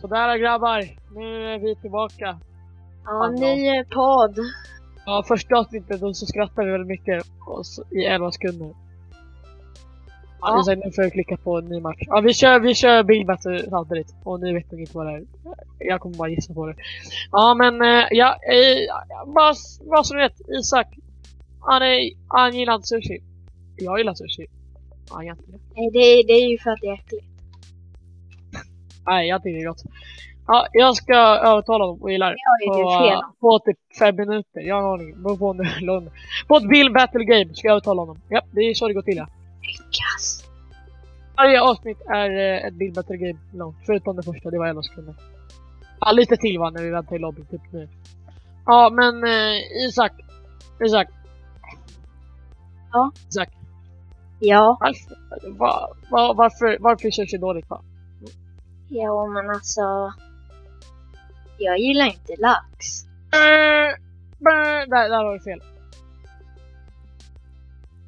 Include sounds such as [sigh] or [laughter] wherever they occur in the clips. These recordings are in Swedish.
Sådär grabbar, nu är vi tillbaka. Ja, ny podd. Ja, första avsnittet då så skrattade vi väldigt mycket och så, i 11 sekunder. Ja. Ja. Sen nu får jag klicka på en ny match. Ja, vi kör, vi kör Big Battle samtidigt. Och ni vet nog inte vad det är. Jag kommer bara gissa på det. Ja, men eh, ja, eh, bara, bara så ni vet, Isak. Han, är, han gillar inte sushi. Jag gillar sushi. Ja, jag inte det. Nej, det, det är ju för att det är äckligt. Nej, jag tycker det är gott. Ja, jag ska övertala dem och gilla det. På, på typ fem minuter. Jag har en aning. Beror på, en lugn. på ett Bill Battle Game ska jag övertala honom. Ja, det är så det går till ja. Lyckas. Varje avsnitt är eh, ett Bill Battle Game långt. Förutom det första, det var 11 sekunder. Ja, lite till va, när vi väntar i lobbyn typ nu. Ja, men eh, Isak. Isak. Ja. Isak. Ja, Varför, va, va, varför, varför känns det dåligt va? Ja men alltså. Jag gillar inte lax. Bä, där, där har du fel.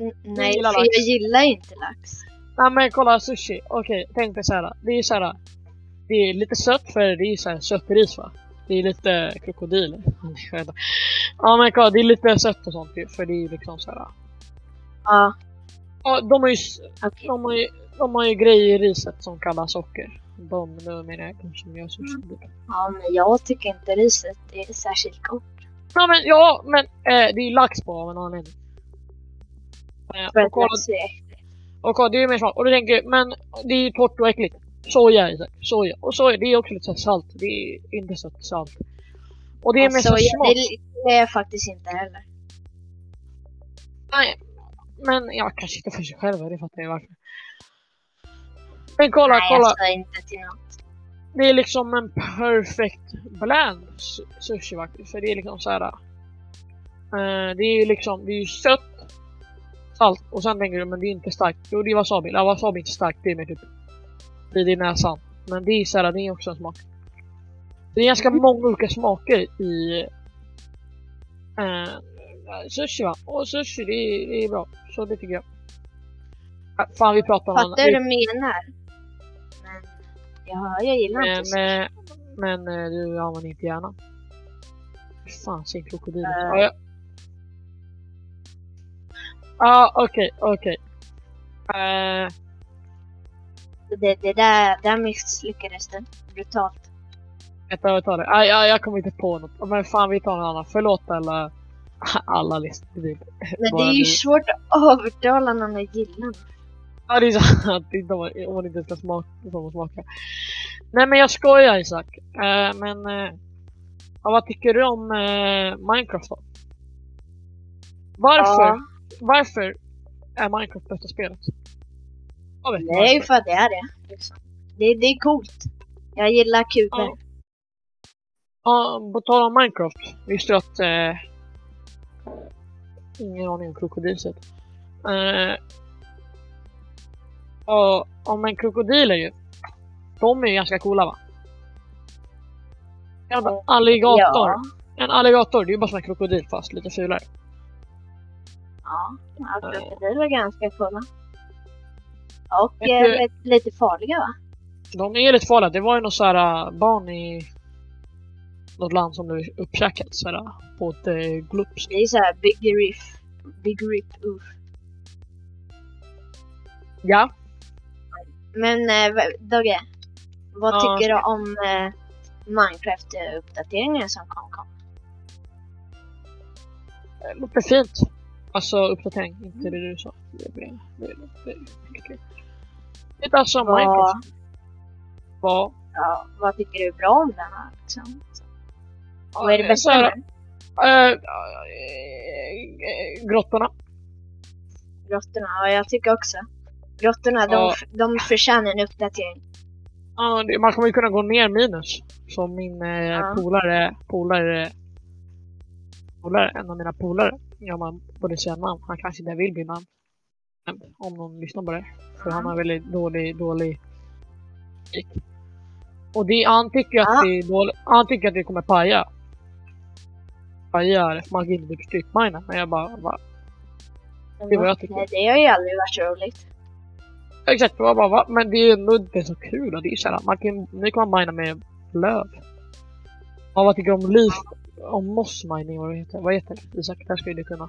N- nej, gillar för lax. jag gillar inte lax. Nej men kolla sushi, okej tänk dig såhär. Det är såhär. Det är lite sött för det är såhär sött ris va? Det är lite krokodil. Ja men kolla det är lite sött och sånt ju, för det är ju liksom såhär. Ja, Ja, de har ju, okej. de har ju, de har ju grejer i riset som kallas socker. Nu menar jag som gör sushi. Ja, men jag tycker inte riset är särskilt gott. Ja men ja men eh, det är ju lax på av en anledning. Eh, För och att kolla, lax är äckligt. Och det är ju mer smak. Och du tänker, men det är ju torrt och äckligt. Soja Isak, soja. Och soja, det är också lite så salt. Det är inte sött salt. Och det är mer så jag, smak. det, det är jag faktiskt inte heller. Nej, men jag kanske inte för sig själv, det fattar jag varför. Men kolla, nej, kolla. alltså inte till något. Det är liksom en perfect su- sushi faktiskt. För det är liksom så här. eh, det är ju liksom, det är ju sött, salt och sen tänker du men det är inte starkt. Jo det är wasabi. Ja, wasabi är inte starkt, det är mer typ det är i näsan. Men det är så här, det är också en smak. Det är ganska Mm. många olika smaker i eh, sushi va. Och sushi det är, det är bra. Så det tycker jag. Ah, Fan vi pratar om Fattar du vad du menar? Men ja, jag gillar Men, inte så. eh, men eh, du använder inte hjärnan. Fan, sin krokodil. Eh. Ja, ja. Ja, okej, okej. Eh, Det, det där, där misslyckades det brutalt. Vänta, jag tar det. Ah, ja, jag kommer inte på något. Men fan, vi tar någon annan. Förlåt alla, [laughs] alla listor. Men det är ju du- svårt att övertala någon att gilla. Ja, det är. Det är [laughs] inte om om man inte ska smaka. Som att smaka. Nej, men jag skojar Isak. Eh, men eh, ja, vad tycker du om eh, Minecraft då? Varför? Ja, Varför är Minecraft bästa spelet? Ju varför. för att det är det. Liksom. Det, det är coolt. Jag gillar kuber. Ja. Ja, på tal om Minecraft. Visste du att... Ingen aning om krokodilset. Eh, och, om en krokodil är ju... De är ju ganska coola va? En alligator. Ja. En alligator, det är ju bara som en krokodil fast lite fulare. Ja, ja krokodiler är ganska coola. Och eh, du- lite, farliga va? De är lite farliga. Det var ju något så här äh, barn i något land som blev uppkäkat så här, på ett eh, glupsk. Det är såhär big riff. Big rip, uff. Ja. Men eh, Dogge, vad Ja. tycker du om eh, Minecraft-uppdateringen som kom? kom? Det låter fint. Alltså uppdatering, inte det du sa. Det är alltså Minecraft. Vad? ja, vad tycker du är bra om den här? Liksom? Vad är det Ja, bästa med den? eh, eh, grottorna. Grottorna? Ja, jag tycker också. Grottorna, Ja. de, de förtjänar en uppdatering. Ja, man kommer ju kunna gå ner minus. Som min eh, Ja. polare, polare, polare, en av mina polare. Ja, man borde säga namn. Han kanske inte vill bli namn. Om någon lyssnar på det. För han har väldigt dålig, dålig. Och det, han tycker att Ja. det är dåligt. Han tycker att det kommer paja. Pajar magin typ strypminen. Men jag bara? Men Det är vad va? jag tycker. Nej, det har ju aldrig varit roligt. Exakt, jag bara, va? Men det är ändå inte så kul. och Det är såhär, man kan, nu kan man mina med löv. Ja, vad tycker du om leaf, om moss mining, vad heter? Vad heter det? Isak, där skulle du kunna.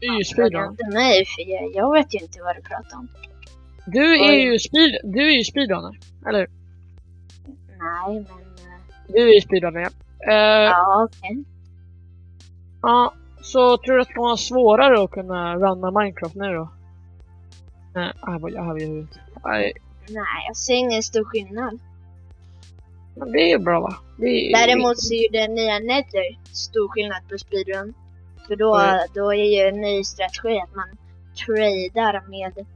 Du är ju speedrun. inte mig för jag, jag vet ju inte vad du pratar om. Du är Oj. ju speed, du är ju speedrunner. Eller hur? Nej men... eh, Du är ju speedrunner, ja. Eh, Ja okej. Ja, så tror du att det kan vara svårare att kunna runna Minecraft nu då? Nej, här var jag här var jag huvudet. Nej, Nej jag ser ingen stor skillnad. men det är ju bra va? Det är, Däremot så är ju den nya Nether stor skillnad på speedrun. För då, Mm. då är ju en ny strategi att man tradar med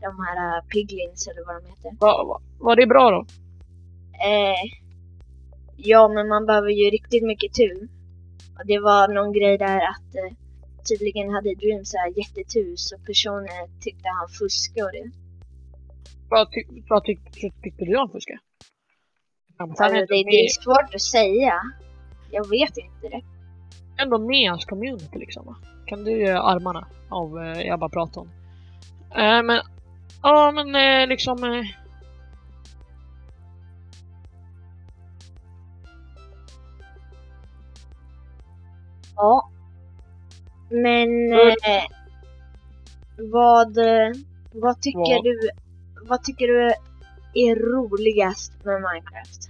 de här uh, piglins eller vad de heter. Va, va, var det bra då? Eh, ja, men man behöver ju riktigt mycket tur. Och det var någon grej där att eh, tydligen hade Dream så här jättetur så personen tyckte han fuskade. Vad, tyck, vad tyck, tyck, tyckte du om fuska? Ja, men sen Alltså, det, det, är svårt att säga. Jag vet inte det. ändå med hans community liksom va? Kan du göra armarna av eh, pratar om? Eh, men, ja men eh, liksom... Eh, Ja. Men eh, vad, eh, vad tycker Vad? du vad tycker du är roligast med Minecraft?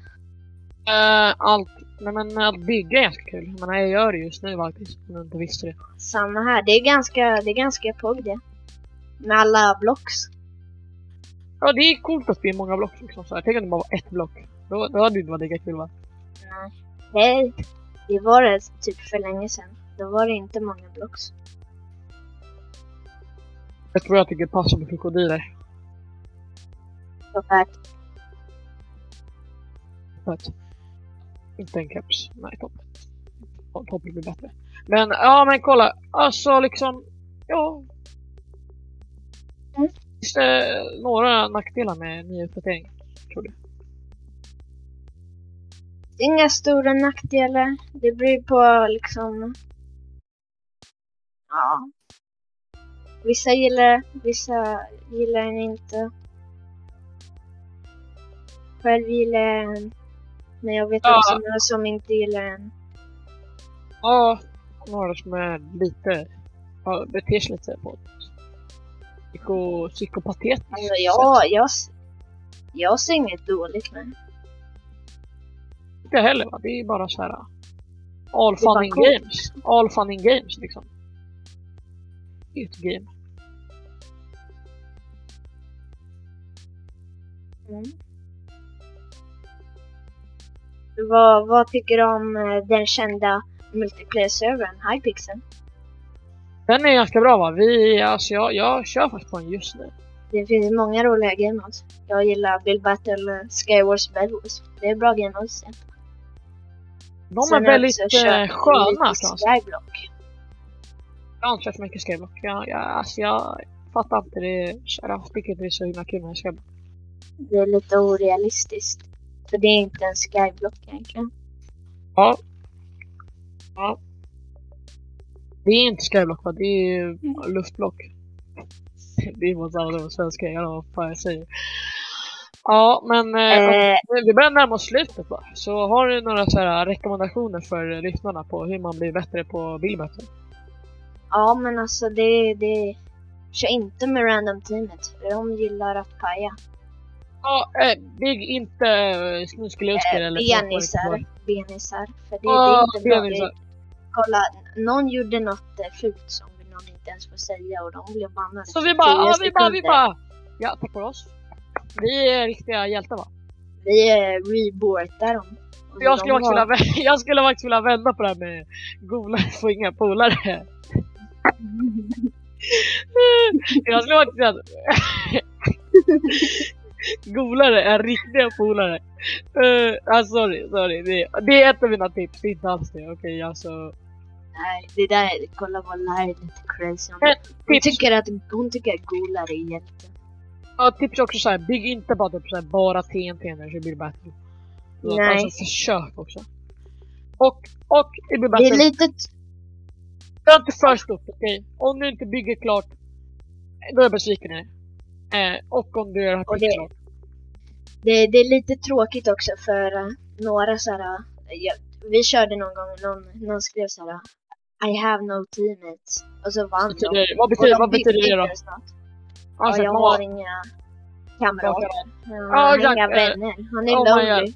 eh, allt, nej men att bygga är ganska kul. Men jag gör det just nu faktiskt, om du inte visste det. Samma här, det är ganska, det är ganska pogg det. Med alla blocks. Ja, det är coolt att bli många block liksom. Så jag tänker att det bara var ett block. Då, då hade det inte varit lika kul va? Nej, det, det var det typ för länge sedan. Då var det inte många blocks. Jag tror jag tycker passar med krokodiler. För att, inte en keps. Nej, topp. Topp blir bättre. Men ja, men kolla. Alltså liksom, ja. Mm. Finns det några nackdelar med nya? Tror du? inga stora nackdelar. Det beror på liksom... Ja. Vissa gillar det, vissa gillar den inte. Själv gillar jag den. Men jag vet Ja. också några som inte gillar den. Ja, några som är lite, beter sig lite på psyko, psykopatetiskt Alltså jag, jag, jag ser inget dåligt med den. Inte heller va? Det är bara så här. All Det fun in coolt. games. All fun in games liksom. Är ett game. Mm. Vad, vad tycker du om eh, den kända multiplayer-servern Hypixel? Den är ganska bra va? Vi, alltså jag, jag kör faktiskt på den just nu. Det finns många roliga game modes. Jag gillar Build Battle, Skywars, Bedwars. Det är bra game modes. De är Sen har jag väldigt också kört sköna lite man säga. Skyblock. Jag har inte kört så mycket skyblock. Jag, jag, alltså jag fattar inte det. Jag tycker inte det är så himla kul med skyblock. Det är lite orealistiskt. För det är inte en Skyblock egentligen. Ja. Ja. Det är inte skyblock va? Det är ju luftblock. Det är mot alla de svenska, jag vet vad jag säger. Ja, men eh, Eh, vi börjar närma oss slutet va? Så har du några så här rekommendationer för lyssnarna på hur man blir bättre på bildböter? Ja men alltså det, det... Kör inte med random teamet. För de gillar att paja. Ja, eh, bygg inte eh, snuskeliusker Eh, eller benisar. Benisar. För det, Ja, det är inte bra. benisar. Det, kolla, någon gjorde något eh, fult som någon inte ens får säga och de blev bannade. Så vi bara, 10 ja, vi bara, vi bara. Ja, tack för oss. Vi är riktiga hjältar va? Vi eh, rebortar dem. Jag de skulle, faktiskt var- vilja, [laughs] jag skulle faktiskt vilja vända på det här med golare [laughs] får inga polare. [laughs] faktiskt säga att [laughs] golare är riktiga polare. Uh, ah, sorry, sorry. Det, det är ett av mina tips, det är inte alls det. Okej, alltså. Nej, det där, kolla vad Larry är lite crazy. Hon, Men, hon, tips, tycker att, hon tycker att Golar är hjälte. ja, tips också såhär, bygg inte bara typ såhär, bara TNT när det blir battle. Så, Nej. Alltså försök också. Och, och i Det är lite... Gör inte för stort, okej? Om du inte bygger klart, då är jag besviken i. Eh, och om du gör det det- klart. Det, det är lite tråkigt också för eh, några såhär, ja, vi körde någon gång, någon, någon skrev såhär I have no teammates. Och så vann de. Betyder, vad Och betyder, de vad betyder det då? snart. Ja, jag man har inga kamrater. Ja, Jag har inga eh, vänner. Han är oh lonely.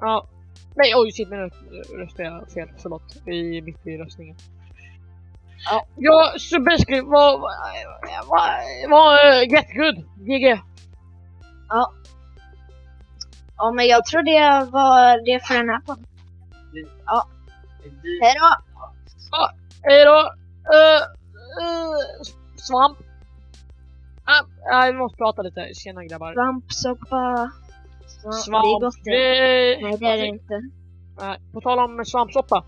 Ja. Nej, oj shit, nu röstade jag fel. Förlåt. I, mitt i röstningen. Ja. Ja, så basically var... Var... Var... var uh, get good. GG. Ja, men jag tror det var det för den här podden. Ja, hejdå! Hej då. Uh, uh, svamp. Ah, ah, vi måste prata lite. Tjena grabbar. Svampsoppa. Svamp. Det är gott det. Nej, det är det inte. På tal om svampsoppa.